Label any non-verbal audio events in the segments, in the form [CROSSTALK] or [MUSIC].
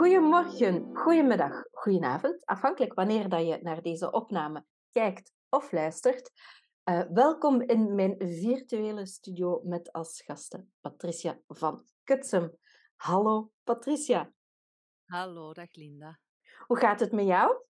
Goedemorgen, goedemiddag, goedenavond, afhankelijk wanneer dat je naar deze opname kijkt of luistert. Uh, welkom in mijn virtuele studio met als gasten Patricia van Kutsem. Hallo Patricia. Hallo, dag Linda. Hoe gaat het met jou?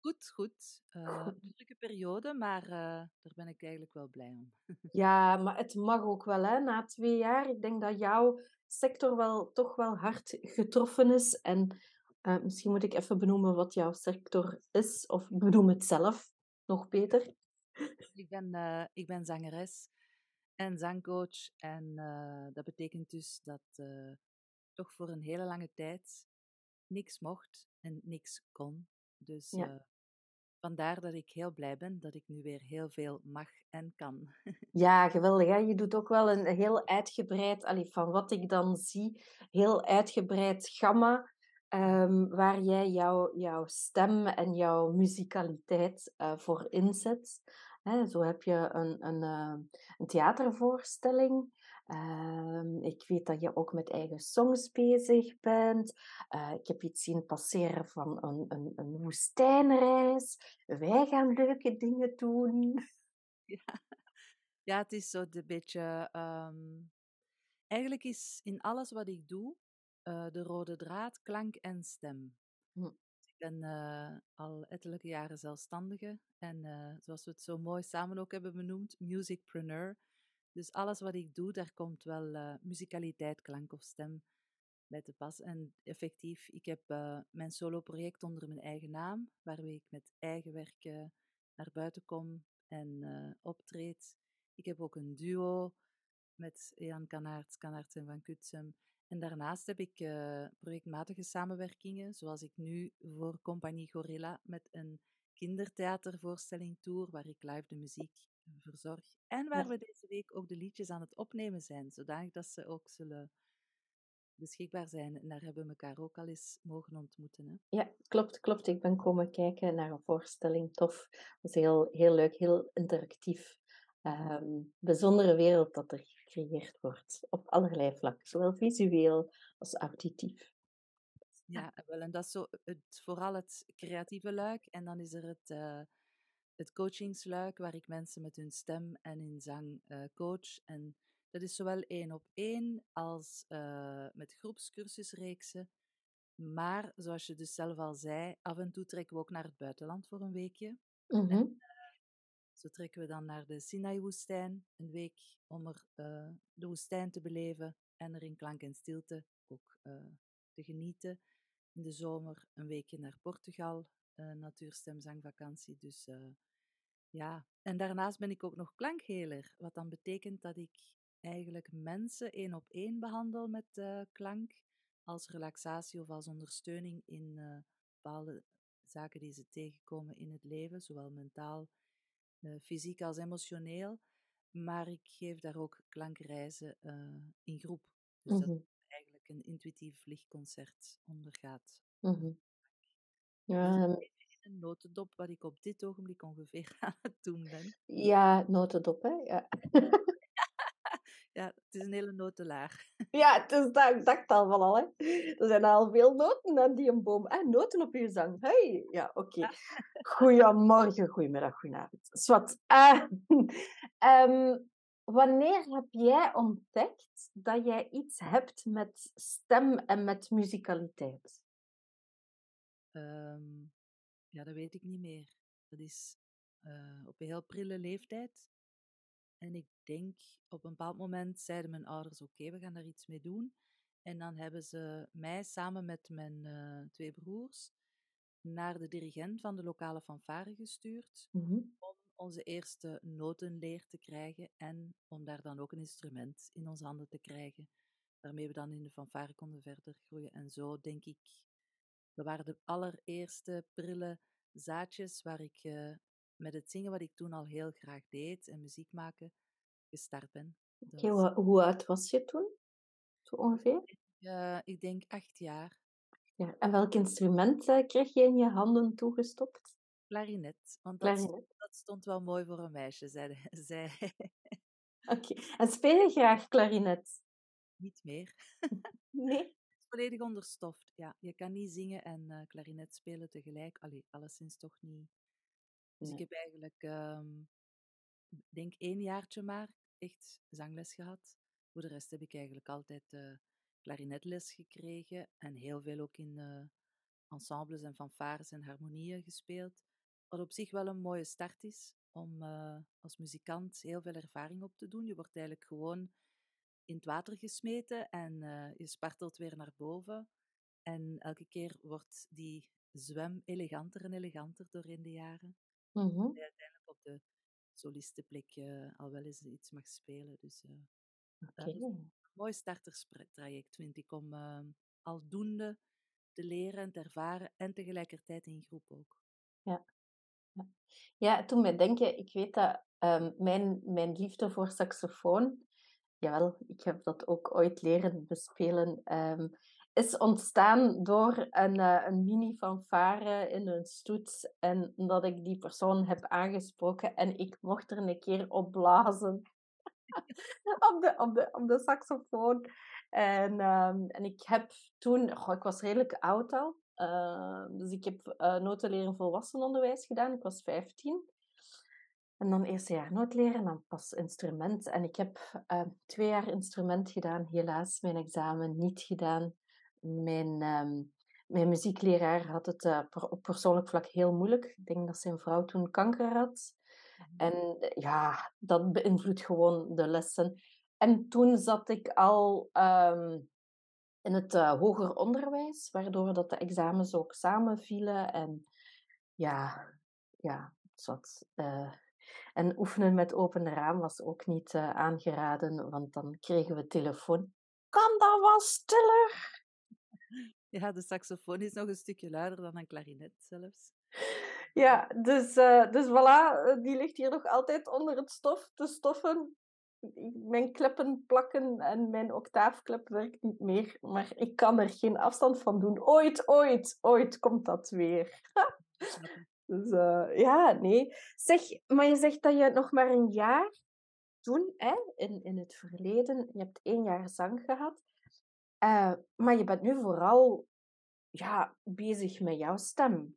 Goed, goed. Uh, goed. drukke periode, maar uh, daar ben ik eigenlijk wel blij om. [LAUGHS] ja, maar het mag ook wel, hè? Na twee jaar. Ik denk dat jouw sector wel toch wel hard getroffen is. En uh, misschien moet ik even benoemen wat jouw sector is, of benoem het zelf nog beter. Ik ben, ik ben zangeres en zangcoach. En dat betekent dus dat toch voor een hele lange tijd niks mocht en niks kon. Dus ja. Vandaar dat ik heel blij ben dat ik nu weer heel veel mag en kan. [LAUGHS] Ja, geweldig. Hè? Je doet ook wel een heel uitgebreid, allee, van wat ik dan zie, heel uitgebreid gamma. Um, waar jij jouw, jouw stem en jouw muzikaliteit uh, voor inzet. Zo heb je een, een, uh, een theatervoorstelling Ehm, ik weet dat je ook met eigen songs bezig bent. Uh, ik heb iets zien passeren van een, een, een woestijnreis. Wij gaan leuke dingen doen. [LAUGHS] Ja, ja het is zo een beetje. Um, eigenlijk is in alles wat ik doe uh, de rode draad klank en stem. Hm. Ik ben uh, al ettelijke jaren zelfstandige en zoals we het zo mooi samen ook hebben benoemd, musicpreneur. Dus alles wat ik doe, daar komt wel uh, muzikaliteit, klank of stem bij te pas. En effectief, ik heb uh, mijn solo-project onder mijn eigen naam, waarmee ik met eigen werk uh, naar buiten kom en optreed. Ik heb ook een duo met Jan Kanaerts, Kanaerts en Van Kutsem. En daarnaast heb ik projectmatige samenwerkingen, zoals ik nu voor Compagnie Gorilla met een kindertheatervoorstelling tour, waar ik live de muziek verzorg. En waar we deze week ook de liedjes aan het opnemen zijn, zodanig dat ze ook zullen beschikbaar zijn. En daar hebben we elkaar ook al eens mogen ontmoeten. Hè? Ja, klopt, klopt. Ik ben komen kijken naar een voorstelling. Tof. Dat was heel, heel leuk, heel interactief. Um, bijzondere wereld dat er gecreëerd wordt op allerlei vlakken, zowel visueel als auditief. Ja, wel, en dat is zo het, vooral het creatieve luik. En dan is er het, uh, het coachingsluik, waar ik mensen met hun stem en in zang uh, coach. En dat is zowel één op één als uh, met groepscursusreeksen. Maar zoals je dus zelf al zei, af en toe trekken we ook naar het buitenland voor een weekje. Mm -hmm. en, zo trekken we dan naar de Sinai-woestijn, een week om er de woestijn te beleven en er in klank en stilte ook te genieten in de zomer een weekje naar Portugal, uh, natuurstemzangvakantie. Dus uh, ja, en daarnaast ben ik ook nog klankheler, wat dan betekent dat ik eigenlijk mensen één op één behandel met uh, klank, als relaxatie of als ondersteuning in bepaalde zaken die ze tegenkomen in het leven, zowel mentaal, fysiek als emotioneel. Maar ik geef daar ook klankreizen in groep. Dus mm -hmm. dat een intuïtief lichtconcert ondergaat. Mm -hmm. Ja, dus een notendop wat ik op dit ogenblik ongeveer [LAUGHS] aan het doen ben. Ja, notendop, hè? Ja. [LAUGHS] ja, het is een hele notenlaar. Ja, het is, dat, ik dacht al van al, hè. Er zijn al veel noten aan die een boom. Ah, noten op je zang. Hey. Ja, oké. Okay. Goedemorgen, goedemiddag, goedenavond. Zwat. Uh, um, [LAUGHS] Wanneer heb jij ontdekt dat jij iets hebt met stem en met muzikaliteit? Um, ja, dat weet ik niet meer. Dat is uh, op een heel prille leeftijd. En ik denk, op een bepaald moment zeiden mijn ouders, oké, okay, we gaan daar iets mee doen. En dan hebben ze mij samen met mijn uh, twee broers naar de dirigent van de lokale fanfare gestuurd. Mm -hmm. Om onze eerste notenleer te krijgen en om daar dan ook een instrument in onze handen te krijgen, waarmee we dan in de fanfare konden verder groeien. En zo denk ik, we waren de allereerste prille zaadjes waar ik uh, met het zingen, wat ik toen al heel graag deed, en muziek maken, gestart ben. Dus... Okay, hoe, oud was je toen? Zo ongeveer? Uh, ik denk acht jaar. Ja, en welk instrument uh, kreeg je in je handen toegestopt? Klarinet. Want dat, Klarinet. dat stond wel mooi voor een meisje, zei, [LAUGHS] zei Oké. Okay. En speel je graag klarinet? Niet meer. [LAUGHS] nee? Volledig onderstoft, ja. Je kan niet zingen en uh, klarinet spelen tegelijk. Allee, alleszins toch niet. Dus ik heb eigenlijk, um, denk één jaartje maar, echt zangles gehad. Voor de rest heb ik eigenlijk altijd uh, klarinetles gekregen en heel veel ook in uh, ensembles en fanfares en harmonieën gespeeld. Wat op zich wel een mooie start is om uh, als muzikant heel veel ervaring op te doen. Je wordt eigenlijk gewoon in het water gesmeten en uh, je spartelt weer naar boven. En elke keer wordt die zwem eleganter en eleganter doorheen de jaren. Mm -hmm. je uiteindelijk op de solistenplek uh, al wel eens iets mag spelen. Dus uh, okay. een mooi starterstraject vind ik om aldoende te leren en te ervaren en tegelijkertijd in groep ook. Ja. Ja, ja toen me denken, ik weet dat um, mijn, mijn liefde voor saxofoon, jawel, ik heb dat ook ooit leren bespelen, um, is ontstaan door een, uh, een mini-fanfare in een stoet. En dat ik die persoon heb aangesproken en ik mocht er een keer op blazen. [LAUGHS] op, de, op, de, op de saxofoon. En, um, en ik heb toen, ik was redelijk oud al, uh, dus ik heb uh, notenleren volwassenenonderwijs gedaan. Ik was 15. En dan eerste jaar nootleren en dan pas instrument. En ik heb uh, twee jaar instrument gedaan. Helaas mijn examen niet gedaan. Mijn, um, mijn muziekleraar had het per, op persoonlijk vlak heel moeilijk. Ik denk dat zijn vrouw toen kanker had. En ja, dat beïnvloedt gewoon de lessen. En toen zat ik al um, in het uh, hoger onderwijs, waardoor dat de examens ook samenvielen. En ja, ja, zat. Uh, en oefenen met open raam was ook niet uh, aangeraden, want dan kregen we telefoon. Kan dat wel stiller? Ja, de saxofoon is nog een stukje luider dan een klarinet zelfs. Ja, dus, uh, dus voilà, die ligt hier nog altijd onder het stof te stoffen mijn kleppen plakken en mijn octaafklep werkt niet meer. Maar ik kan er geen afstand van doen. Ooit, ooit, ooit komt dat weer. Dus uh, ja, nee. Zeg, maar je zegt dat je nog maar een jaar toen, hè, in, in het verleden, je hebt één jaar zang gehad. Uh, maar je bent nu vooral ja, bezig met jouw stem.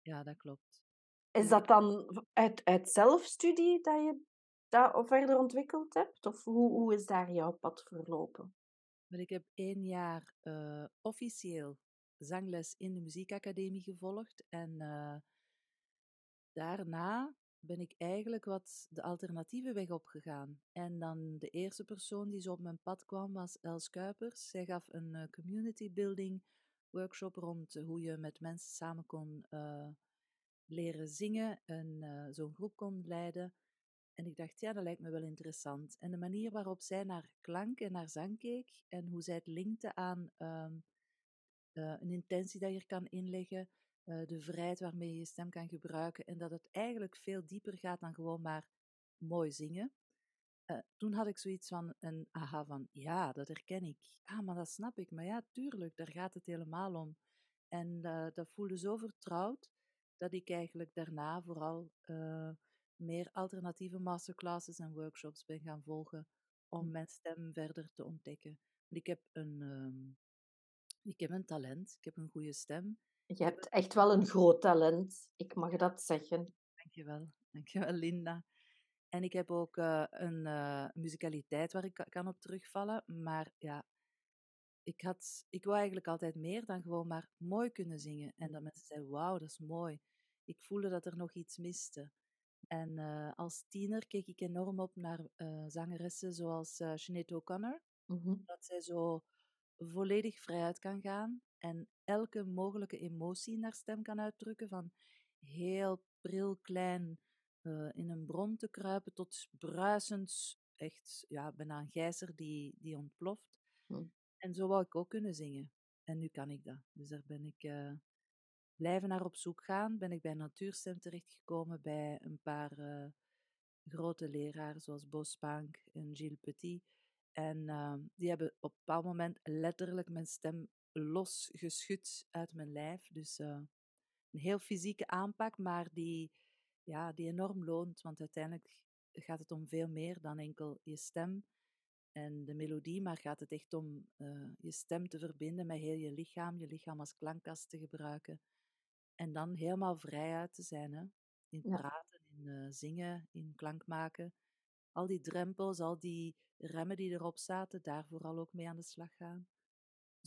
Ja, dat klopt. Is dat dan uit, uit zelfstudie dat je dat verder ontwikkeld hebt? Of hoe, hoe is daar jouw pad verlopen? Ik heb één jaar uh, officieel zangles in de muziekacademie gevolgd. En daarna ben ik eigenlijk wat de alternatieve weg opgegaan. En dan de eerste persoon die zo op mijn pad kwam was Els Kuipers. Zij gaf een uh, community building workshop rond hoe je met mensen samen kon leren zingen en zo'n groep kon leiden. En ik dacht, ja, dat lijkt me wel interessant. En de manier waarop zij naar klank en naar zang keek en hoe zij het linkte aan uh, een intentie dat je er kan inleggen, uh, de vrijheid waarmee je je stem kan gebruiken en dat het eigenlijk veel dieper gaat dan gewoon maar mooi zingen. Uh, toen had ik zoiets van een aha van, ja, dat herken ik. Ah, maar dat snap ik. Maar ja, tuurlijk, daar gaat het helemaal om. En dat voelde zo vertrouwd dat ik eigenlijk daarna vooral meer alternatieve masterclasses en workshops ben gaan volgen om hm. mijn stem verder te ontdekken. Ik heb een, um, ik heb een talent, ik heb een goede stem. Je hebt echt wel een groot talent, ik mag dat zeggen. Dankjewel, dankjewel Linda. En ik heb ook uh, een uh, muzikaliteit waar ik kan op terugvallen, maar ja, ik, had, ik wou eigenlijk altijd meer dan gewoon maar mooi kunnen zingen. En dat mensen zeiden, wauw, dat is mooi. Ik voelde dat er nog iets miste. En uh, als tiener keek ik enorm op naar zangeressen zoals uh, Sinead O'Connor. Mm-hmm. Dat zij zo volledig vrijuit kan gaan en elke mogelijke emotie naar stem kan uitdrukken. Van heel pril klein in een bron te kruipen tot bruisend, echt ja, bijna een gijzer die, die ontploft. Mm. En zo wou ik ook kunnen zingen. En nu kan ik dat. Dus daar ben ik blijven naar op zoek gaan, ben ik bij Natuurstem terechtgekomen bij een paar uh, grote leraren zoals Bo Spank en Gilles Petit. En uh, die hebben op een bepaald moment letterlijk mijn stem losgeschud uit mijn lijf. Dus uh, een heel fysieke aanpak, maar die, ja, die enorm loont. Want uiteindelijk gaat het om veel meer dan enkel je stem. en de melodie, maar gaat het echt om eh, je stem te verbinden met heel je lichaam, je lichaam als klankkast te gebruiken. En dan helemaal vrij uit te zijn, hè? in Ja, praten, in eh, zingen, in klank maken. Al die drempels, al die remmen die erop zaten, daar vooral ook mee aan de slag gaan.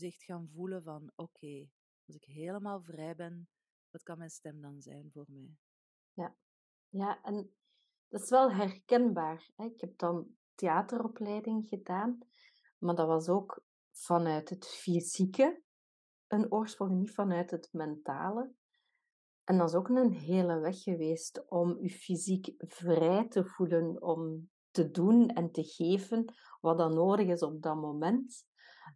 Echt gaan voelen van, oké, als ik helemaal vrij ben, wat kan mijn stem dan zijn voor mij? ja. Ja, en dat is wel herkenbaar, hè. Ik heb dan theateropleiding gedaan, maar dat was ook vanuit het fysieke een oorsprong, niet vanuit het mentale. En dat is ook een hele weg geweest om je fysiek vrij te voelen om te doen en te geven wat dan nodig is op dat moment.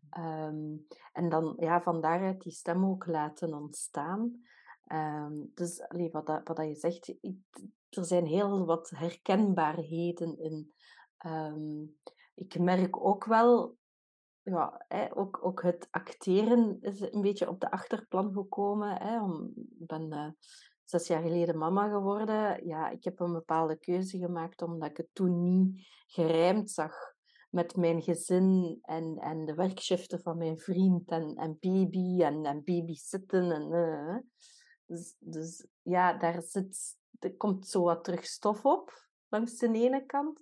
Ehm, en dan ja, van daaruit die stem ook laten ontstaan. Ehm, dus allee, wat, dat, wat dat je zegt, er zijn heel wat herkenbaarheden in. Ehm, ik merk ook wel ja, hè, ook, ook het acteren is een beetje op de achterplan gekomen. Hè, ik ben eh, zes jaar geleden mama geworden. Ja, ik heb een bepaalde keuze gemaakt omdat ik het toen niet gerijmd zag met mijn gezin en, en de werkshiften van mijn vriend en, en baby en, en babysitten. En, eh, dus, dus ja, daar zit, er komt zo wat terug stof op langs de ene kant.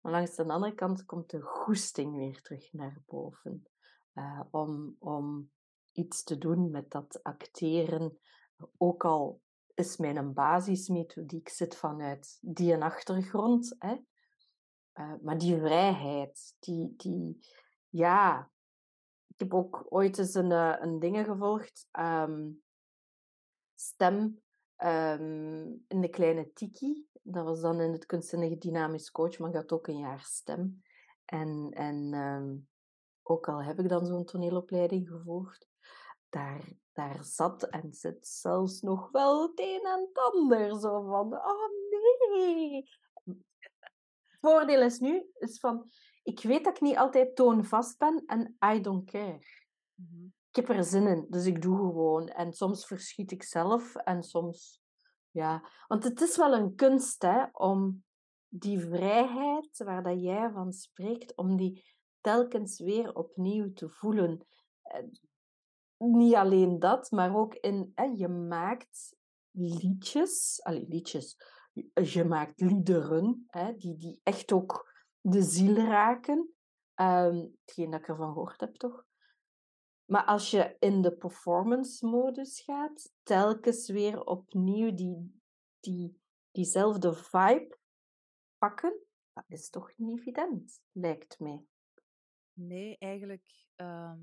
Maar langs de andere kant komt de goesting weer terug naar boven. eh, om, om iets te doen met dat acteren. Ook al is mijn basismethodiek zit vanuit die achtergrond. Hè? Eh, maar die vrijheid, die, die, ja. Ik heb ook ooit eens een, eh, een dingen gevolgd. ehm, stem ehm, in de kleine Tiki. Dat was dan in het kunstzinnige dynamisch coach, maar ik had ook een jaar stem. En, en ehm, ook al heb ik dan zo'n toneelopleiding gevolgd, daar, daar zat en zit zelfs nog wel het een en het ander. Zo van, oh nee. Voordeel is nu, is van, ik weet dat ik niet altijd toonvast ben en I don't care Mhm. ik heb er zin in, dus ik doe gewoon. En soms verschiet ik zelf en soms, ja. Want het is wel een kunst, hè, om die vrijheid waar dat jij van spreekt, om die telkens weer opnieuw te voelen. En niet alleen dat, maar ook in, hè, je maakt liedjes, allee, liedjes, je, maakt liederen, hè, die, die echt ook de ziel raken. Ehm hetgeen dat ik ervan gehoord heb, toch? Maar als je in de performance-modus gaat, telkens weer opnieuw die, die, diezelfde vibe pakken, dat is toch niet evident, lijkt mij. Nee, eigenlijk, ehm,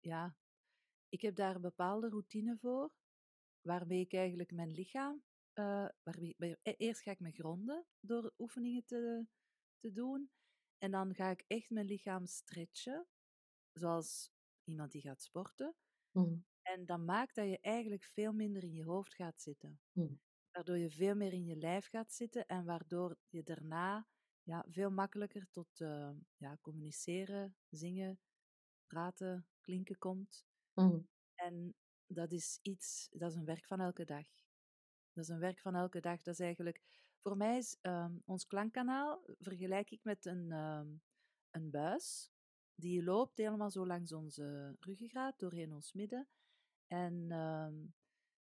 ja, ik heb daar een bepaalde routine voor, waarmee ik eigenlijk mijn lichaam, eh, waarmee, bij- e- eerst ga ik me gronden door oefeningen te, te doen. En dan ga ik echt mijn lichaam stretchen, zoals iemand die gaat sporten. Mm, En dat maakt dat je eigenlijk veel minder in je hoofd gaat zitten. mm, Waardoor je veel meer in je lijf gaat zitten en waardoor je daarna ja, veel makkelijker tot eh, ja, communiceren, zingen, praten, klinken komt. mm, En dat is iets, dat is een werk van elke dag. Dat is een werk van elke dag. Dat is eigenlijk, voor mij is ehm, ons klankkanaal, vergelijk ik met een, ehm, een buis. Die loopt helemaal zo langs onze ruggengraat, doorheen ons midden. En ehm,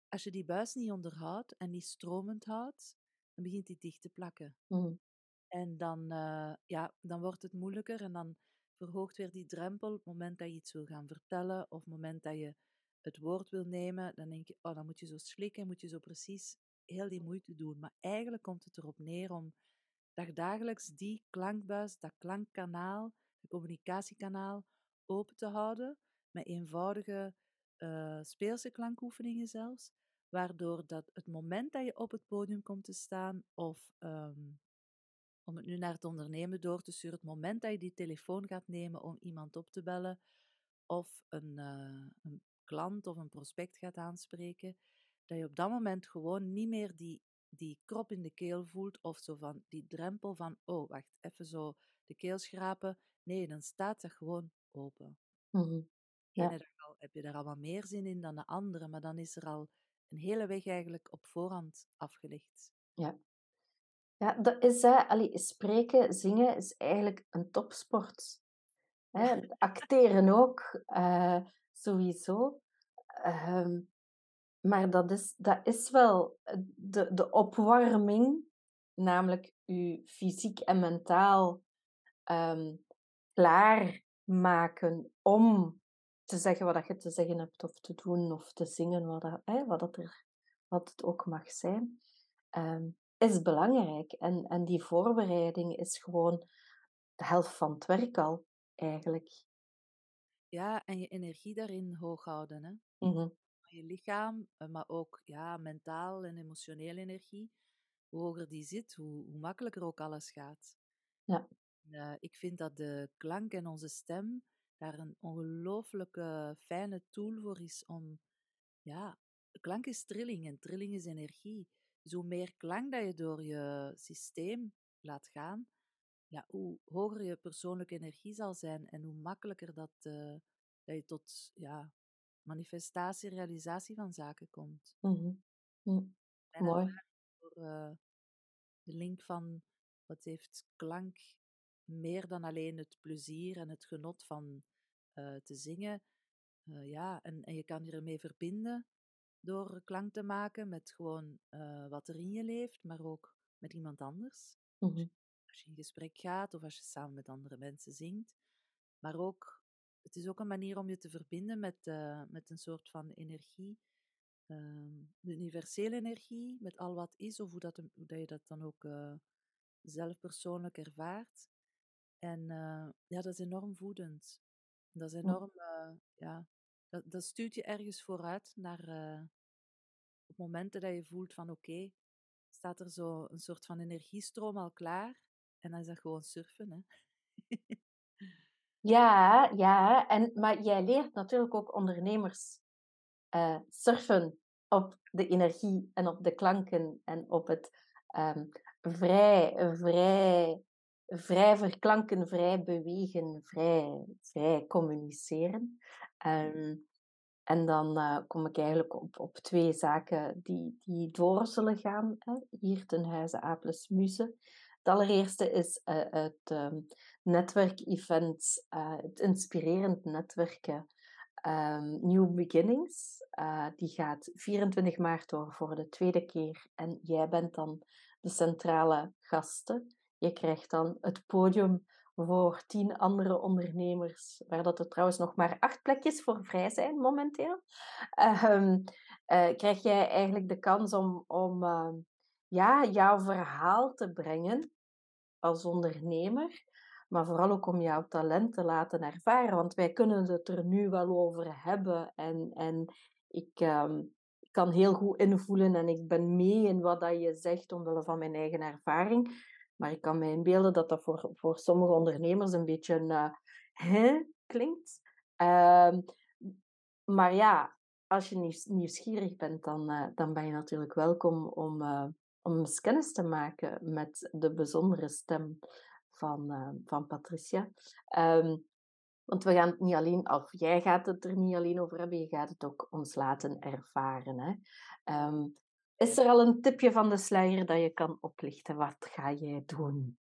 als je die buis niet onderhoudt en niet stromend houdt, dan begint die dicht te plakken. mm, En dan, eh, ja, dan wordt het moeilijker en dan verhoogt weer die drempel op het moment dat je iets wil gaan vertellen of op het moment dat je het woord wil nemen. Dan denk je, oh, dan moet je zo slikken, moet je zo precies heel die moeite doen. Maar eigenlijk komt het erop neer om dag dagelijks die klankbuis, dat klankkanaal, dat communicatiekanaal open te houden met eenvoudige eh, speelse klankoefeningen zelfs. Waardoor dat het moment dat je op het podium komt te staan of ehm, om het nu naar het ondernemen door te sturen, het moment dat je die telefoon gaat nemen om iemand op te bellen of een, eh, een klant of een prospect gaat aanspreken, dat je op dat moment gewoon niet meer die, die krop in de keel voelt of zo van die drempel van, oh wacht, even zo de keel schrapen. Nee, dan staat dat gewoon open. mm. De Ja. dag al, heb je daar al wat meer zin in dan de andere, maar dan is er al een hele weg eigenlijk op voorhand afgelegd. Ja. Ja, dat is, hè, allee, spreken, zingen is eigenlijk een topsport. Hè, [LAUGHS] acteren ook, eh, sowieso. Ehm, maar dat is, dat is wel eh, de, de opwarming, namelijk je fysiek en mentaal ehm, klaarmaken om te zeggen wat je te zeggen hebt, of te doen, of te zingen, wat, dat, dat er, wat het ook mag zijn, ehm, is belangrijk. En, en die voorbereiding is gewoon de helft van het werk al, eigenlijk. Ja, en je energie daarin hoog houden. Hè? Mhm, je lichaam, eh, maar ook ja, mentaal en emotionele energie. Hoe hoger die zit, hoe, hoe makkelijker ook alles gaat. Ja. Eh, ik vind dat de klank en onze stem daar een ongelooflijke fijne tool voor is om, ja, klank is trilling en trilling is energie. Dus hoe meer klank dat je door je systeem laat gaan, ja, hoe hoger je persoonlijke energie zal zijn en hoe makkelijker dat, eh, dat je tot ja, manifestatie, realisatie van zaken komt. mhm, mm, Mooi. voor eh, de link van wat heeft klank meer dan alleen het plezier en het genot van eh, te zingen. Ja, en, en je kan je ermee verbinden door klank te maken met gewoon wat er in je leeft, maar ook met iemand anders. Mhm, Als je in gesprek gaat of als je samen met andere mensen zingt. Maar ook, het is ook een manier om je te verbinden met, eh, met een soort van energie. ehm, de universele energie, met al wat is, of hoe, dat, hoe dat je dat dan ook eh, zelf persoonlijk ervaart. En eh, ja, dat is enorm voedend. Dat is enorm, ja, dat, dat stuurt je ergens vooruit naar op momenten dat je voelt van oké, staat er zo een soort van energiestroom al klaar. En dan is dat gewoon surfen, hè. Ja, ja. En, maar jij leert natuurlijk ook ondernemers eh, surfen op de energie en op de klanken en op het ehm, vrij, vrij, vrij verklanken, vrij bewegen, vrij, vrij communiceren. Ehm, en dan eh, kom ik eigenlijk op, op twee zaken die, die door zullen gaan hè, hier ten huize A plus. Het allereerste is eh, het ehm, netwerkevent, eh, het inspirerend netwerken ehm, New Beginnings. Eh, die gaat 24 maart door voor de tweede keer en jij bent dan de centrale gasten. Je krijgt dan het podium voor tien andere ondernemers, waar dat er trouwens nog maar acht plekjes voor vrij zijn momenteel, ehm, eh, krijg jij eigenlijk de kans om, om ja, jouw verhaal te brengen als ondernemer, maar vooral ook om jouw talent te laten ervaren. Want wij kunnen het er nu wel over hebben en, en ik ehm, ik kan heel goed invoelen en ik ben mee in wat dat je zegt omwille van mijn eigen ervaring. Maar ik kan me inbeelden dat dat voor, voor sommige ondernemers een beetje een eh, hè klinkt. Ehm, maar ja, als je nieuws- nieuwsgierig bent, dan, eh, dan ben je natuurlijk welkom om, eh, om kennis te maken met de bijzondere stem van, eh, van Patricia. Ehm, want we gaan het niet alleen, of jij gaat het er niet alleen over hebben, je gaat het ook ons laten ervaren. Hè? Ehm, is er al een tipje van de sluier dat je kan oplichten? Wat ga jij doen?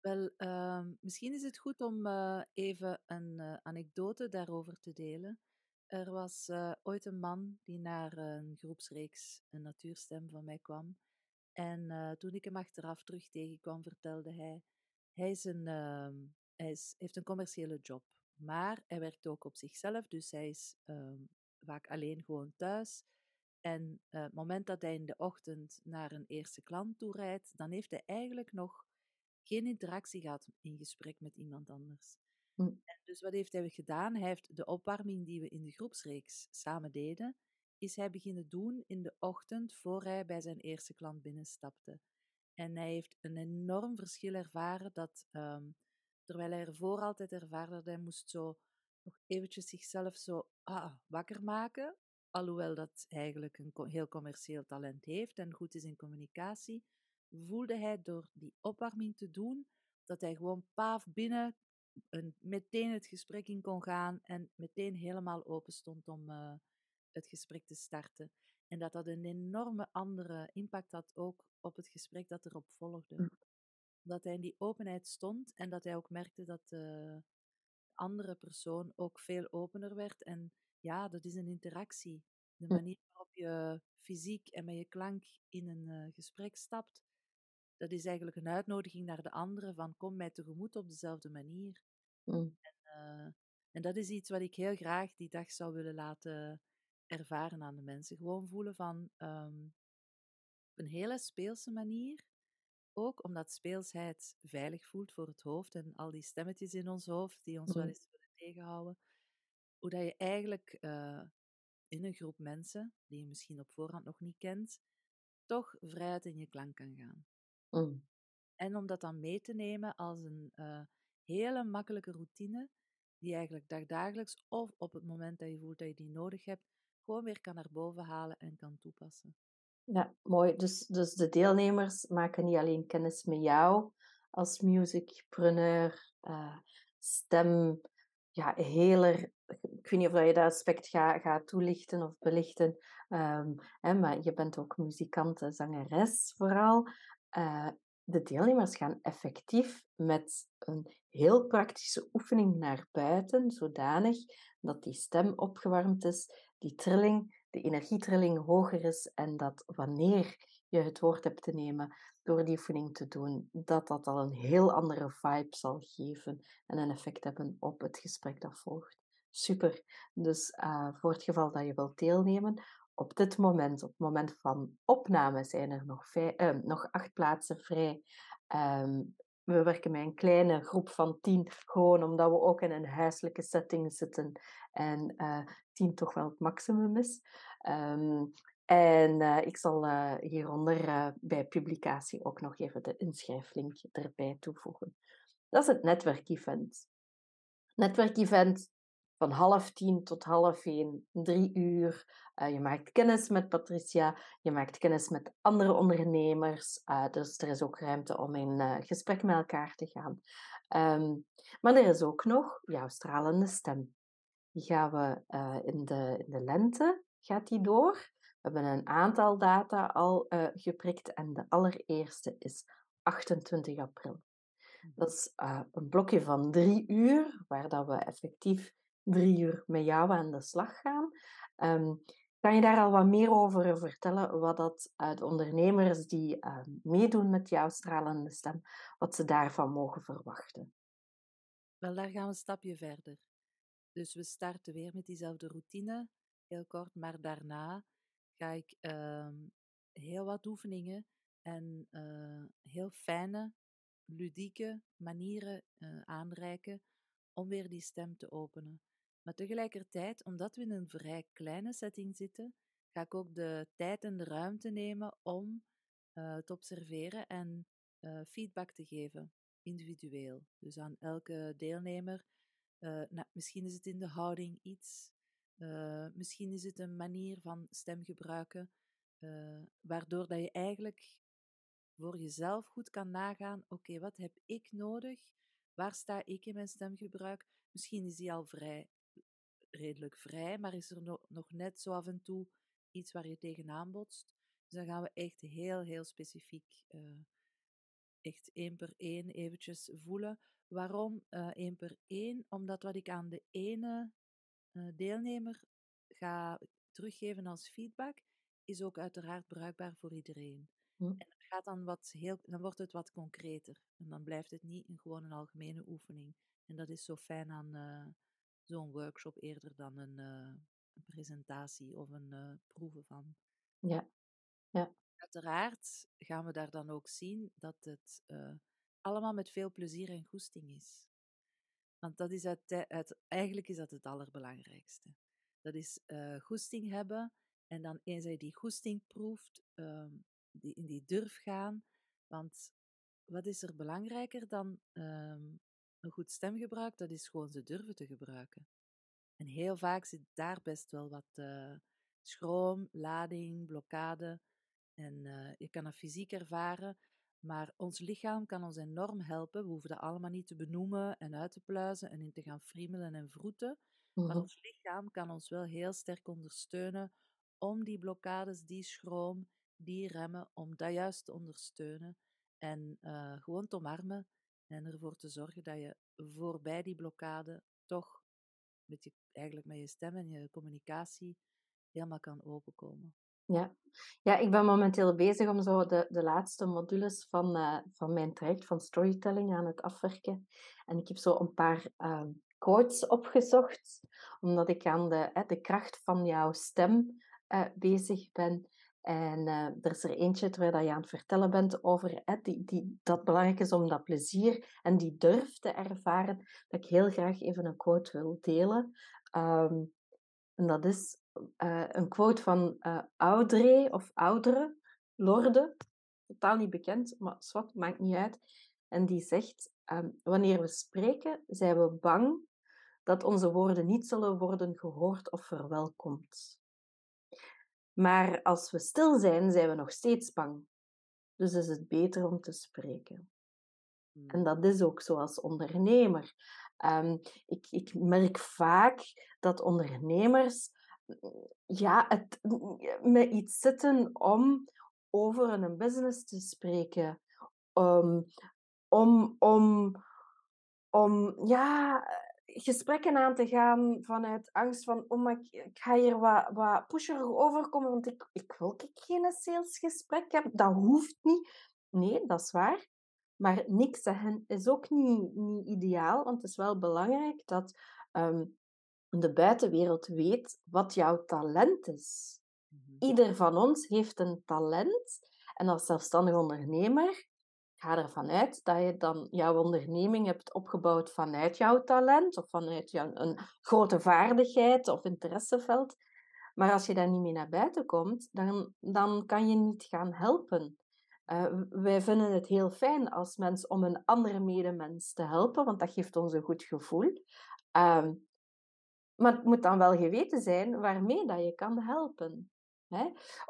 Wel, ehm, misschien is het goed om eh, even een eh, anekdote daarover te delen. Er was ooit een man die naar een groepsreeks, een natuurstem van mij kwam. En eh, toen ik hem achteraf terug tegenkwam, vertelde hij, hij, is een, ehm, hij is, heeft een commerciële job, maar hij werkt ook op zichzelf, dus hij is ehm, vaak alleen gewoon thuis. En eh, het moment dat hij in de ochtend naar een eerste klant toe rijdt, dan heeft hij eigenlijk nog geen interactie gehad in gesprek met iemand anders. Hm. En dus wat heeft hij gedaan? Hij heeft de opwarming die we in de groepsreeks samen deden, is hij beginnen doen in de ochtend voor hij bij zijn eerste klant binnenstapte. En hij heeft een enorm verschil ervaren dat, ehm, terwijl hij ervoor altijd ervaarde dat hij moest zo nog eventjes zichzelf zo ah, wakker maken, alhoewel dat eigenlijk een heel commercieel talent heeft en goed is in communicatie, voelde hij door die opwarming te doen, dat hij gewoon paaf binnen een, meteen het gesprek in kon gaan en meteen helemaal open stond om eh, het gesprek te starten. En dat dat een enorme andere impact had ook op het gesprek dat erop volgde. Hm. Dat hij in die openheid stond en dat hij ook merkte dat, eh, andere persoon ook veel opener werd. En ja, dat is een interactie. De Hm. manier waarop je fysiek en met je klank in een eh, gesprek stapt, dat is eigenlijk een uitnodiging naar de andere van kom mij tegemoet op dezelfde manier. Hm. Eh, en dat is iets wat ik heel graag die dag zou willen laten ervaren aan de mensen. Gewoon voelen van ehm, op een hele speelse manier. Ook omdat speelsheid veilig voelt voor het hoofd en al die stemmetjes in ons hoofd die ons wel Hm. eens willen tegenhouden. Hoe dat je eigenlijk eh, in een groep mensen, die je misschien op voorhand nog niet kent, toch vrijheid in je klank kan gaan. Hm. En om dat dan mee te nemen als een eh, hele makkelijke routine, die je eigenlijk dagdagelijks of op het moment dat je voelt dat je die nodig hebt, gewoon weer kan naar boven halen en kan toepassen. Ja, mooi. Dus, dus de deelnemers maken niet alleen kennis met jou als musicpreneur, eh stem, ja, heler. Ik weet niet of je dat aspect gaat toelichten of belichten, ehm, hè, maar je bent ook muzikant, zangeres vooral. Eh, de deelnemers gaan effectief met een heel praktische oefening naar buiten, zodanig dat die stem opgewarmd is, die trilling de energietrilling hoger is en dat wanneer je het woord hebt te nemen door die oefening te doen, dat dat al een heel andere vibe zal geven en een effect hebben op het gesprek dat volgt. Super. Dus uh, voor het geval dat je wilt deelnemen, op dit moment, op het moment van opname, zijn er nog, vijf, uh, nog acht plaatsen vrij. Um, we werken met een kleine groep van tien, gewoon omdat we ook in een huiselijke setting zitten en uh, tien toch wel het maximum is. Um, en uh, ik zal uh, hieronder bij publicatie ook nog even de inschrijflink erbij toevoegen. Dat is het netwerkevent. Netwerkevent van half tien tot half één, drie uur. Uh, je maakt kennis met Patricia, je maakt kennis met andere ondernemers. Uh, dus er is ook ruimte om in uh, gesprek met elkaar te gaan. Um, maar er is ook nog jouw stralende stem. Die gaan we in, de, in de lente, gaat die door. We hebben een aantal data al geprikt en de allereerste is 28 april. Dat is uh, een blokje van drie uur, waar dat we effectief drie uur met jou aan de slag gaan. Um, kan je daar al wat meer over vertellen, wat dat uh, de ondernemers die uh, meedoen met jouw stralende stem, wat ze daarvan mogen verwachten? Wel, daar gaan we een stapje verder. Dus we starten weer met diezelfde routine, heel kort, maar daarna ga ik heel wat oefeningen en heel fijne ludieke manieren uh, aanreiken om weer die stem te openen. Maar tegelijkertijd, omdat we in een vrij kleine setting zitten, ga ik ook de tijd en de ruimte nemen om uh, te observeren en uh, feedback te geven, individueel. Dus aan elke deelnemer. Nou, misschien is het in de houding iets, misschien is het een manier van stem gebruiken, waardoor dat je eigenlijk voor jezelf goed kan nagaan, oké, wat heb ik nodig? Waar sta ik in mijn stemgebruik? Misschien is die al vrij, redelijk vrij, maar is er no nog net zo af en toe iets waar je tegenaan botst? Dus dan gaan we echt heel, heel specifiek, uh, echt één per één eventjes voelen. Waarom uh, één per één? Omdat wat ik aan de ene uh, deelnemer ga teruggeven als feedback, is ook uiteraard bruikbaar voor iedereen. Hm. En gaat dan, wat heel, dan wordt het wat concreter. En dan blijft het niet een, gewoon een algemene oefening. En dat is zo fijn aan zo'n workshop eerder dan een, uh, een presentatie of een uh, proeven van. Ja, ja. Uiteraard gaan we daar dan ook zien dat het allemaal met veel plezier en goesting is. Want dat is uit, uit, eigenlijk is dat het allerbelangrijkste. Dat is goesting hebben en dan eens hij die goesting proeft, um, die, in die durf gaan. Want wat is er belangrijker dan um, een goed stemgebruik? Dat is gewoon ze durven te gebruiken. En heel vaak zit daar best wel wat uh, schroom, lading, blokkade. En uh, je kan dat fysiek ervaren, maar ons lichaam kan ons enorm helpen. We hoeven dat allemaal niet te benoemen en uit te pluizen en in te gaan friemelen en vroeten. Mhm. Maar ons lichaam kan ons wel heel sterk ondersteunen om die blokkades, die schroom, die remmen, om dat juist te ondersteunen en uh, gewoon te omarmen En ervoor te zorgen dat je voorbij die blokkade toch met je, eigenlijk met je stem en je communicatie helemaal kan openkomen. Ja. ja, ik ben momenteel bezig om zo de, de laatste modules van, uh, van mijn traject van storytelling aan het afwerken. En ik heb zo een paar uh, quotes opgezocht, omdat ik aan de, de kracht van jouw stem eh, bezig ben. En uh, er is er eentje terwijl je aan het vertellen bent over hè, die, dat belangrijk is om dat plezier en die durf te ervaren, dat ik heel graag even een quote wil delen. Um, en dat is uh, een quote van uh, Audrey of Oudere, Lorde, totaal niet bekend, maar zwart, maakt niet uit. En die zegt, um, wanneer we spreken, zijn we bang dat onze woorden niet zullen worden gehoord of verwelkomd. Maar als we stil zijn, zijn we nog steeds bang. Dus is het beter om te spreken. En Hmm. dat is ook zo als ondernemer. Um, ik, ik merk vaak dat ondernemers ja, het, met iets zitten om over een business te spreken. Um, om, om, om ja, gesprekken aan te gaan vanuit angst van oh, maar ik, ik ga hier wat, wat pusherig overkomen, want ik, ik wil geen salesgesprek hebben. Dat hoeft niet. Nee, dat is waar. Maar niks zeggen is ook niet, niet ideaal, want het is wel belangrijk dat um, de buitenwereld weet wat jouw talent is. Mhm. Ieder van ons heeft een talent. En als zelfstandig ondernemer ga ervan uit dat je dan jouw onderneming hebt opgebouwd vanuit jouw talent of vanuit jouw, een grote vaardigheid of interesseveld. Maar als je daar niet mee naar buiten komt, dan, dan kan je niet gaan helpen. Uh, wij vinden het heel fijn als mens om een andere medemens te helpen, want dat geeft ons een goed gevoel. Uh, maar het moet dan wel geweten zijn waarmee dat je kan helpen.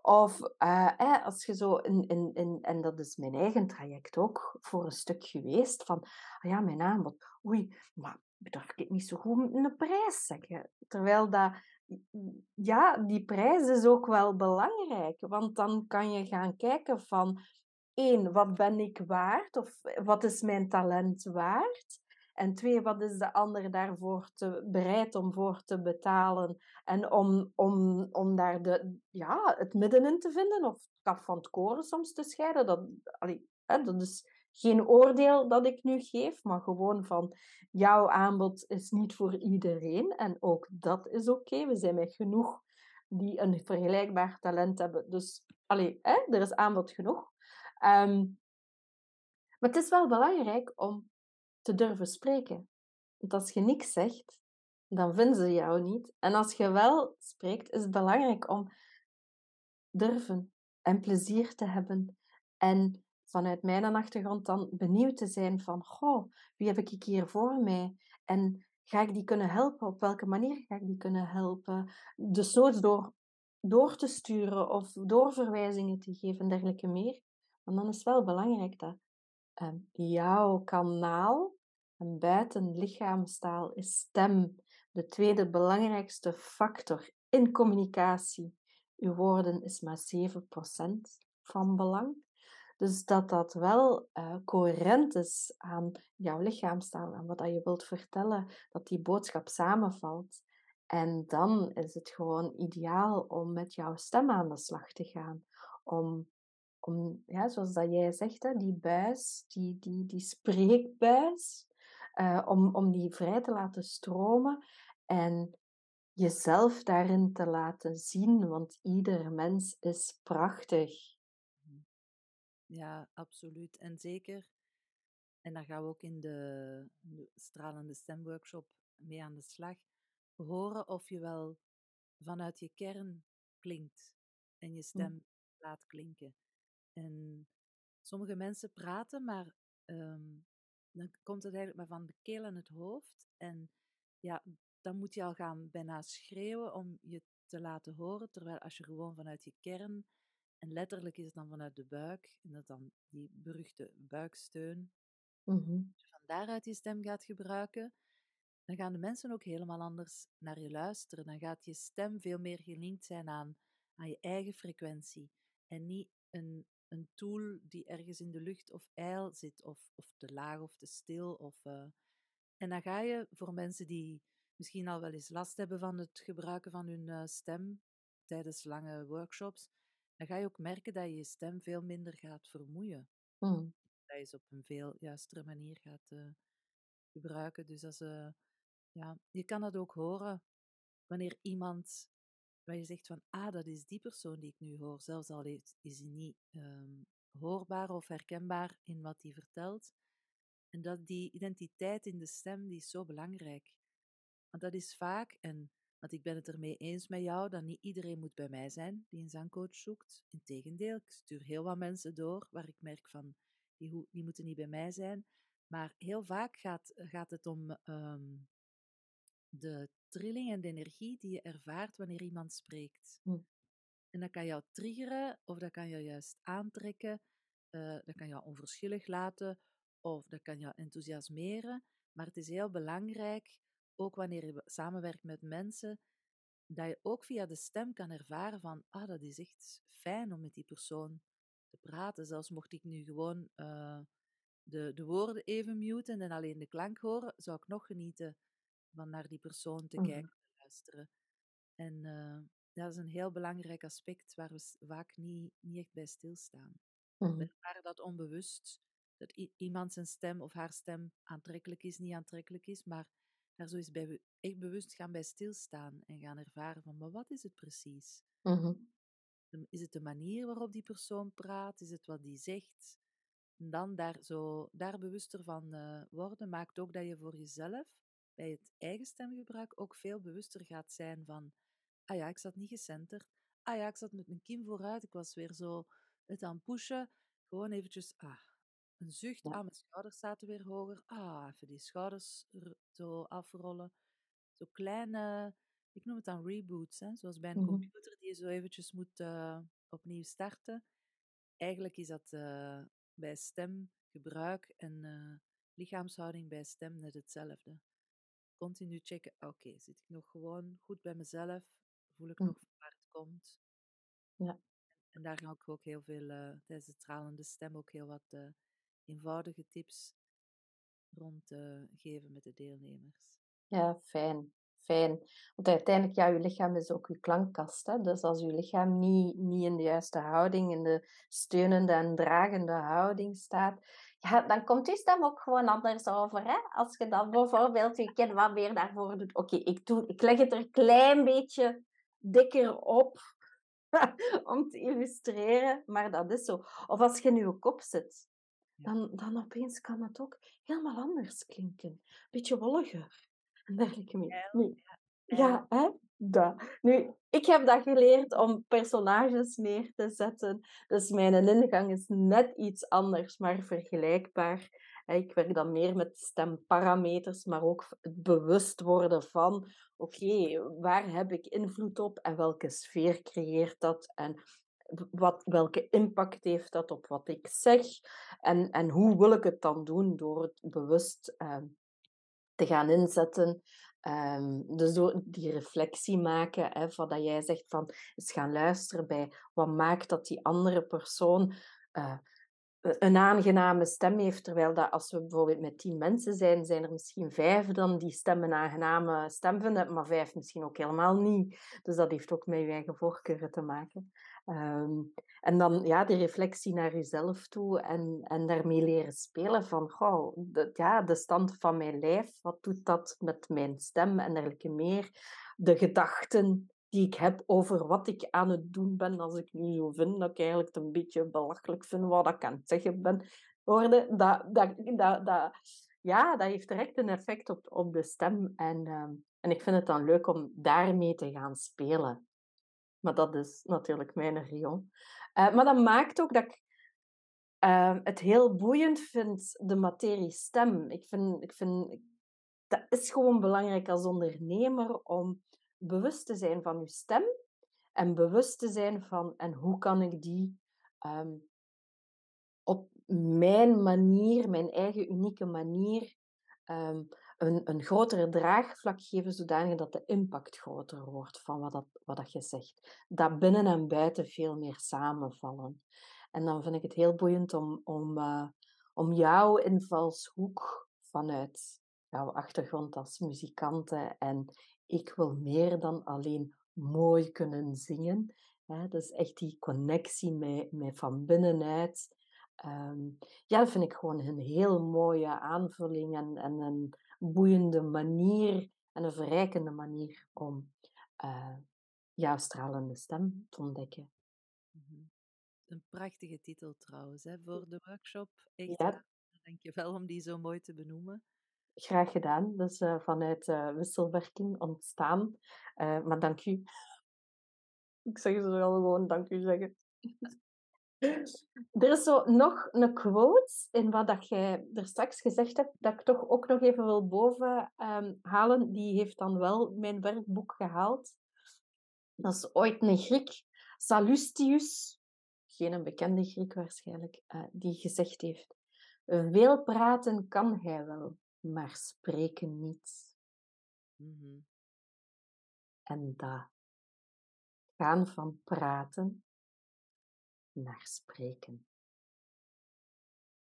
Of uh, als je zo, in, in, in, en dat is mijn eigen traject ook voor een stuk geweest, van ah ja, mijn aanbod, oei, maar durf ik niet zo goed een prijs zeggen. Terwijl dat, ja, die prijs is ook wel belangrijk, want dan kan je gaan kijken van, één, wat ben ik waard? Of wat is mijn talent waard? En twee, wat is de ander daarvoor te, bereid om voor te betalen? En om, om, om daar de, ja, het midden in te vinden, of het kaf van het koren soms te scheiden. Dat, hè, dat is geen oordeel dat ik nu geef, maar gewoon van jouw aanbod is niet voor iedereen. En ook dat is oké. We zijn met genoeg die een vergelijkbaar talent hebben. Dus allee, hè, er is aanbod genoeg. Um, maar het is wel belangrijk om te durven spreken. Want als je niks zegt, dan vinden ze jou niet. En als je wel spreekt, is het belangrijk om durven en plezier te hebben. En vanuit mijn achtergrond dan benieuwd te zijn van, goh, wie heb ik hier voor mij? En ga ik die kunnen helpen? Op welke manier ga ik die kunnen helpen? Dus nooit door, door te sturen of doorverwijzingen te geven en dergelijke meer. Want dan is het wel belangrijk dat um, jouw kanaal en buiten lichaamstaal is stem de tweede belangrijkste factor in communicatie. Uw woorden is maar 7% van belang. Dus dat dat wel uh, coherent is aan jouw lichaamstaal en wat dat je wilt vertellen, dat die boodschap samenvalt. En dan is het gewoon ideaal om met jouw stem aan de slag te gaan. Om om, ja, zoals dat jij zegt, hè, die buis, die, die, die spreekbuis, uh, om, om die vrij te laten stromen en jezelf daarin te laten zien, want ieder mens is prachtig. Ja, absoluut. En zeker, en daar gaan we ook in de, de stralende stemworkshop mee aan de slag, horen of je wel vanuit je kern klinkt en je stem mm. laat klinken. En sommige mensen praten, maar um, dan komt het eigenlijk maar van de keel en het hoofd. En ja, dan moet je al gaan bijna schreeuwen om je te laten horen. Terwijl als je gewoon vanuit je kern, en letterlijk is het dan vanuit de buik, en dat dan die beruchte buiksteun, mm-hmm. als je van daaruit je stem gaat gebruiken, dan gaan de mensen ook helemaal anders naar je luisteren. Dan gaat je stem veel meer gelinkt zijn aan, aan je eigen frequentie. En niet een, een tool die ergens in de lucht of ijl zit, of, of te laag of te stil. Of, eh, En dan ga je voor mensen die misschien al wel eens last hebben van het gebruiken van hun eh, stem tijdens lange workshops, dan ga je ook merken dat je je stem veel minder gaat vermoeien. Mm. Dat je ze op een veel juistere manier gaat uh, gebruiken. Dus als, ja, je kan dat ook horen wanneer iemand waar je zegt van, ah, dat is die persoon die ik nu hoor, zelfs al is, hij niet um, hoorbaar of herkenbaar in wat hij vertelt. En dat die identiteit in de stem, die is zo belangrijk. Want dat is vaak, en want ik ben het ermee eens met jou, dat niet iedereen moet bij mij zijn die een zangcoach zoekt. Integendeel, ik stuur heel wat mensen door waar ik merk van, die, die moeten niet bij mij zijn. Maar heel vaak gaat, gaat het om um, de trilling en de energie die je ervaart wanneer iemand spreekt. Hm. En dat kan jou triggeren of dat kan jou juist aantrekken. Uh, dat kan jou onverschillig laten of dat kan jou enthousiasmeren. Maar het is heel belangrijk, ook wanneer je samenwerkt met mensen, dat je ook via de stem kan ervaren van, ah, dat is echt fijn om met die persoon te praten. Zelfs mocht ik nu gewoon uh, de, de woorden even muten en alleen de klank horen, zou ik nog genieten van naar die persoon te mm. kijken, te luisteren. En uh, dat is een heel belangrijk aspect waar we vaak niet, niet echt bij stilstaan. Mm. We ervaren dat onbewust, dat iemand zijn stem of haar stem aantrekkelijk is, niet aantrekkelijk is, maar daar zo eens bij, echt bewust gaan bij stilstaan en gaan ervaren van, maar wat is het precies? Mm -hmm. Is het de manier waarop die persoon praat? Is het wat die zegt? En dan daar, zo, daar bewuster van uh, worden, maakt ook dat je voor jezelf bij het eigen stemgebruik ook veel bewuster gaat zijn van, ah ja, ik zat niet gecenterd. Ah ja, ik zat met mijn kin vooruit. Ik was weer zo het aan pushen. Gewoon eventjes, ah, een zucht. Ah, mijn schouders zaten weer hoger. Ah, even die schouders zo afrollen. Zo kleine, ik noem het dan reboots, hè? zoals bij een mhm. computer die je zo eventjes moet uh, opnieuw starten. Eigenlijk is dat uh, bij stemgebruik en uh, lichaamshouding bij stem net hetzelfde continu checken, oké, zit ik nog gewoon goed bij mezelf? Voel ik hm. nog waar het komt? Ja. En daar ga ik ook heel veel, uh, tijdens de tralende stem, ook heel wat uh, eenvoudige tips rond uh, geven met de deelnemers. Ja, fijn. Fijn. Want uiteindelijk, ja, je lichaam is ook je klankkast. Hè? Dus als je lichaam niet, niet in de juiste houding, in de steunende en dragende houding staat, ja, dan komt je stem ook gewoon anders over. Hè? Als je dan bijvoorbeeld je kin wat meer daarvoor doet. Oké, ik, doe, ik leg het er een klein beetje dikker op [LAUGHS] om te illustreren, maar dat is zo. Of als je in je kop zit, dan, dan opeens kan het ook helemaal anders klinken. Beetje wolliger en dergelijke meer. Ja, hè? Dat. Nu, ik heb dat geleerd om personages neer te zetten. Dus mijn ingang is net iets anders, maar vergelijkbaar. Ik werk dan meer met stemparameters, maar ook het bewust worden van: oké, waar heb ik invloed op en welke sfeer creëert dat? En wat, welke impact heeft dat op wat ik zeg? En, en hoe wil ik het dan doen door het bewust uh, te gaan inzetten Um, dus door die reflectie maken, hè, van dat jij zegt van eens gaan luisteren bij wat maakt dat die andere persoon uh, een aangename stem heeft, terwijl dat als we bijvoorbeeld met tien mensen zijn, zijn er misschien vijf dan die stem een aangename stem vinden, maar vijf misschien ook helemaal niet. Dus dat heeft ook met je eigen voorkeuren te maken. Um, en dan ja, die reflectie naar jezelf toe en, en daarmee leren spelen van, goh, de, ja, de stand van mijn lijf, wat doet dat met mijn stem en dergelijke meer. De gedachten die ik heb over wat ik aan het doen ben, als ik nu zo vind dat ik eigenlijk een beetje belachelijk vind wat ik aan het zeggen ben, hoorde, dat, dat, dat, ja, dat heeft direct een effect op, op de stem. En, um, en ik vind het dan leuk om daarmee te gaan spelen. Maar dat is natuurlijk mijn rion. Uh, maar dat maakt ook dat ik uh, het heel boeiend vind, de materie stem. Ik vind, ik vind, dat is gewoon belangrijk als ondernemer om bewust te zijn van je stem en bewust te zijn van en hoe kan ik die um, op mijn manier, mijn eigen unieke manier, um, een, een grotere draagvlak geven, zodanig dat de impact groter wordt van wat, dat, wat dat je zegt. Dat binnen en buiten veel meer samenvallen. En dan vind ik het heel boeiend om, om, uh, om jouw invalshoek vanuit jouw achtergrond als muzikante. En ik wil meer dan alleen mooi kunnen zingen. Hè? Dus echt die connectie met, met van binnenuit. Um, ja, dat vind ik gewoon een heel mooie aanvulling en, en een boeiende manier en een verrijkende manier om uh, jouw stralende stem te ontdekken. Mm Een prachtige titel trouwens, hè, voor de workshop. Echt, ja. dank je wel om die zo mooi te benoemen. Graag gedaan. Dus uh, vanuit uh, wisselwerking ontstaan. maar dank u. Ik zeg ze wel gewoon dank u zeggen. Er is zo nog een quote in wat dat jij er straks gezegd hebt, dat ik toch ook nog even wil boven um, halen. Die heeft dan wel mijn werkboek gehaald. Dat is ooit een Griek, Salustius, geen een bekende Griek waarschijnlijk, uh, die gezegd heeft: Veel praten kan hij wel, maar spreken niet. Mm -hmm. En dat gaan van praten naar spreken.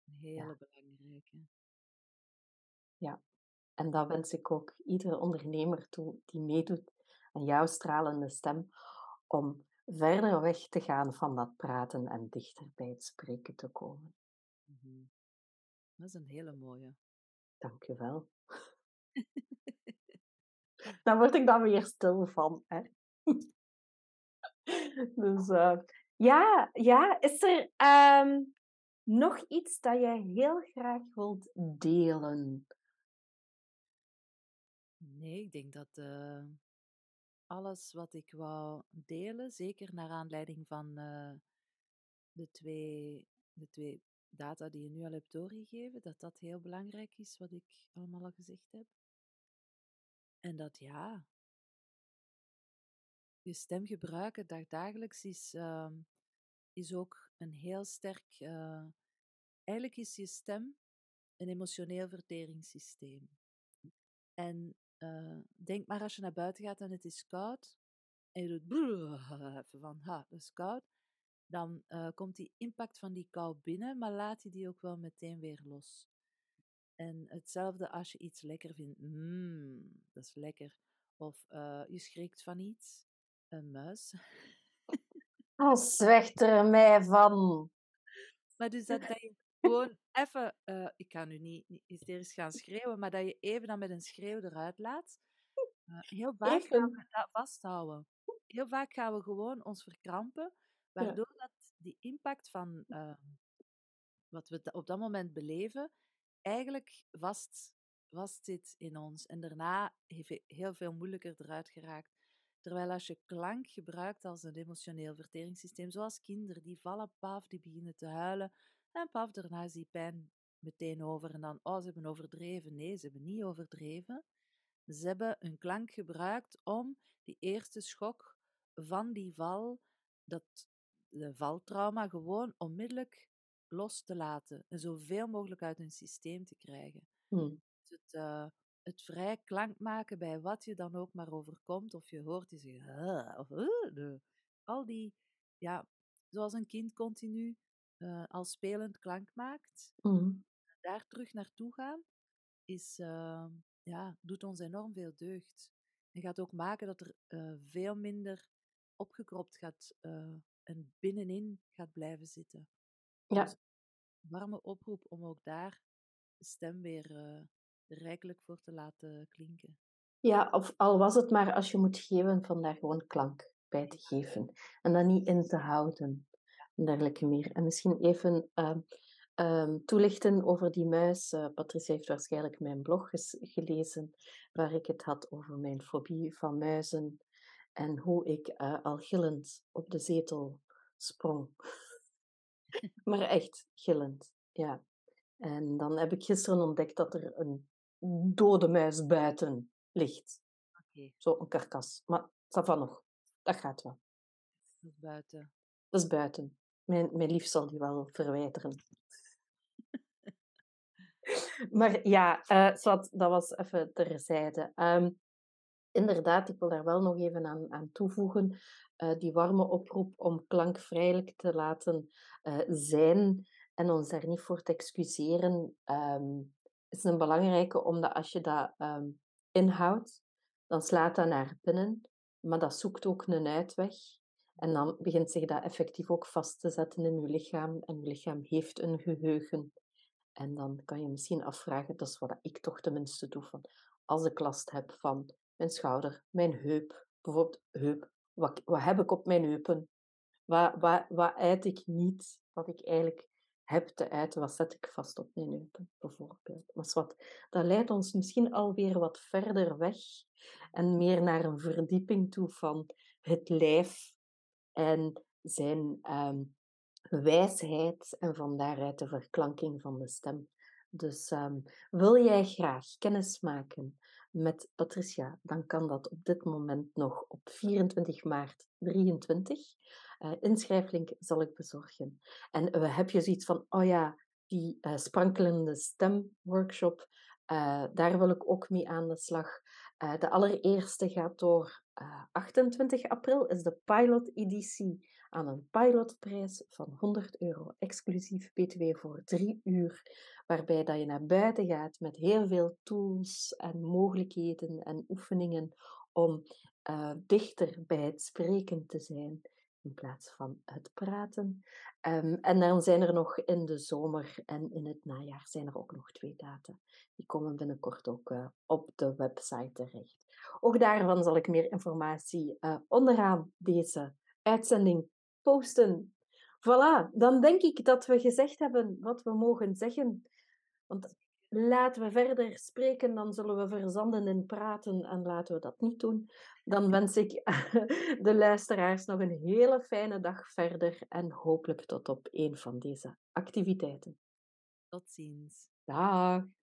Een hele ja. belangrijke. Ja, en dat wens ik ook iedere ondernemer toe die meedoet aan jouw stralende stem, om verder weg te gaan van dat praten en dichter bij het spreken te komen. Mm -hmm. Dat is een hele mooie. Dank je wel. [LAUGHS] dan word ik dan weer stil van. Hè? [LAUGHS] dus uh, ja, ja, is er um, nog iets dat jij heel graag wilt delen? Nee, ik denk dat uh, alles wat ik wou delen, zeker naar aanleiding van uh, de, twee, de twee data die je nu al hebt doorgegeven, dat dat heel belangrijk is, wat ik allemaal al gezegd heb. En dat ja, je stem gebruiken dagdagelijks is, uh, is ook een heel sterk. Uh, eigenlijk is je stem een emotioneel verteringssysteem. En uh, denk maar als je naar buiten gaat en het is koud, en je doet even van, ha, dat is koud, dan uh, komt die impact van die kou binnen, maar laat je die ook wel meteen weer los. En hetzelfde als je iets lekker vindt, mmm, dat is lekker. Of je schrikt van iets, een muis. Oh, zwijgt er mij van. Maar dus dat, dat je [LAUGHS] gewoon even, uh, ik kan nu niet, niet hysterisch gaan schreeuwen, maar dat je even dan met een schreeuw eruit laat. Uh, heel vaak gaan we dat vasthouden. Heel vaak gaan we gewoon ons verkrampen, waardoor ja. dat die impact van uh, wat we op dat moment beleven, eigenlijk vast, vast zit in ons. En daarna heeft heel veel moeilijker eruit geraakt. Terwijl als je klank gebruikt als een emotioneel verteringssysteem, zoals kinderen, die vallen, paf, die beginnen te huilen. En paf, daarna is die pijn meteen over. En dan, oh, ze hebben overdreven. Nee, ze hebben niet overdreven. Ze hebben een klank gebruikt om die eerste schok van die val, dat de valtrauma, gewoon onmiddellijk los te laten. En zoveel mogelijk uit hun systeem te krijgen. Hmm. Dus het, uh, het vrij klank maken bij wat je dan ook maar overkomt. Of je hoort die zeggen, of uh, al die, ja, zoals een kind continu uh, al spelend klank maakt. Mm. Daar terug naartoe gaan, is, uh, ja, doet ons enorm veel deugd. En gaat ook maken dat er uh, veel minder opgekropt gaat en binnenin gaat blijven zitten. Ja. Dus warme oproep om ook daar de stem weer rijkelijk voor te laten klinken. Ja, of al was het maar als je moet geven, van daar gewoon klank bij te geven. En dat niet in te houden. En dergelijke meer. En misschien even uh, uh, toelichten over die muis. Uh, Patricia heeft waarschijnlijk mijn blog gelezen, waar ik het had over mijn fobie van muizen. En hoe ik eh, al gillend op de zetel sprong. [LAUGHS] maar echt gillend, ja. En dan heb ik gisteren ontdekt dat er een dode muis buiten ligt. Okay. Zo een karkas. Maar dat van nog. Dat gaat wel. Dat is buiten. Dat is buiten. Mijn, mijn lief zal die wel verwijderen. [LAUGHS] maar ja, uh, dat was even terzijde. Um, inderdaad, ik wil daar wel nog even aan, aan toevoegen, uh, die warme oproep om klankvrijelijk te laten uh, zijn en ons daar niet voor te excuseren, um, is een belangrijke, omdat als je dat um, inhoudt, dan slaat dat naar binnen, maar dat zoekt ook een uitweg. En dan begint zich dat effectief ook vast te zetten in je lichaam. En je lichaam heeft een geheugen. En dan kan je misschien afvragen, dat is wat ik toch tenminste doe, van als ik last heb van mijn schouder, mijn heup, bijvoorbeeld heup, wat, wat heb ik op mijn heupen? Wat, wat, wat eet ik niet, wat ik eigenlijk heb te uiten, wat zet ik vast op mijn heupen, bijvoorbeeld. Maar wat, dat leidt ons misschien alweer wat verder weg en meer naar een verdieping toe van het lijf en zijn um, wijsheid en van daaruit de verklanking van de stem. Dus um, wil jij graag kennis maken met Patricia, dan kan dat op dit moment nog op 24 maart 23. Uh, inschrijflink zal ik bezorgen. En uh, heb je zoiets van, oh ja, die uh, sprankelende stemworkshop, daar wil ik ook mee aan de slag. De allereerste gaat door 28 april, is de pilot-editie aan een pilotprijs van 100 euro, exclusief btw voor drie uur, waarbij dat je naar buiten gaat met heel veel tools en mogelijkheden en oefeningen om uh, dichter bij het spreken te zijn in plaats van het praten. Um, en dan zijn er nog in de zomer en in het najaar zijn er ook nog twee data. Die komen binnenkort ook uh, op de website terecht. Ook daarvan zal ik meer informatie uh, onderaan deze uitzending posten. Voilà, dan denk ik dat we gezegd hebben wat we mogen zeggen. Want laten we verder spreken, dan zullen we verzanden in praten en laten we dat niet doen. Dan wens ik [LAUGHS] de luisteraars nog een hele fijne dag verder en hopelijk tot op een van deze activiteiten. Tot ziens. Dag.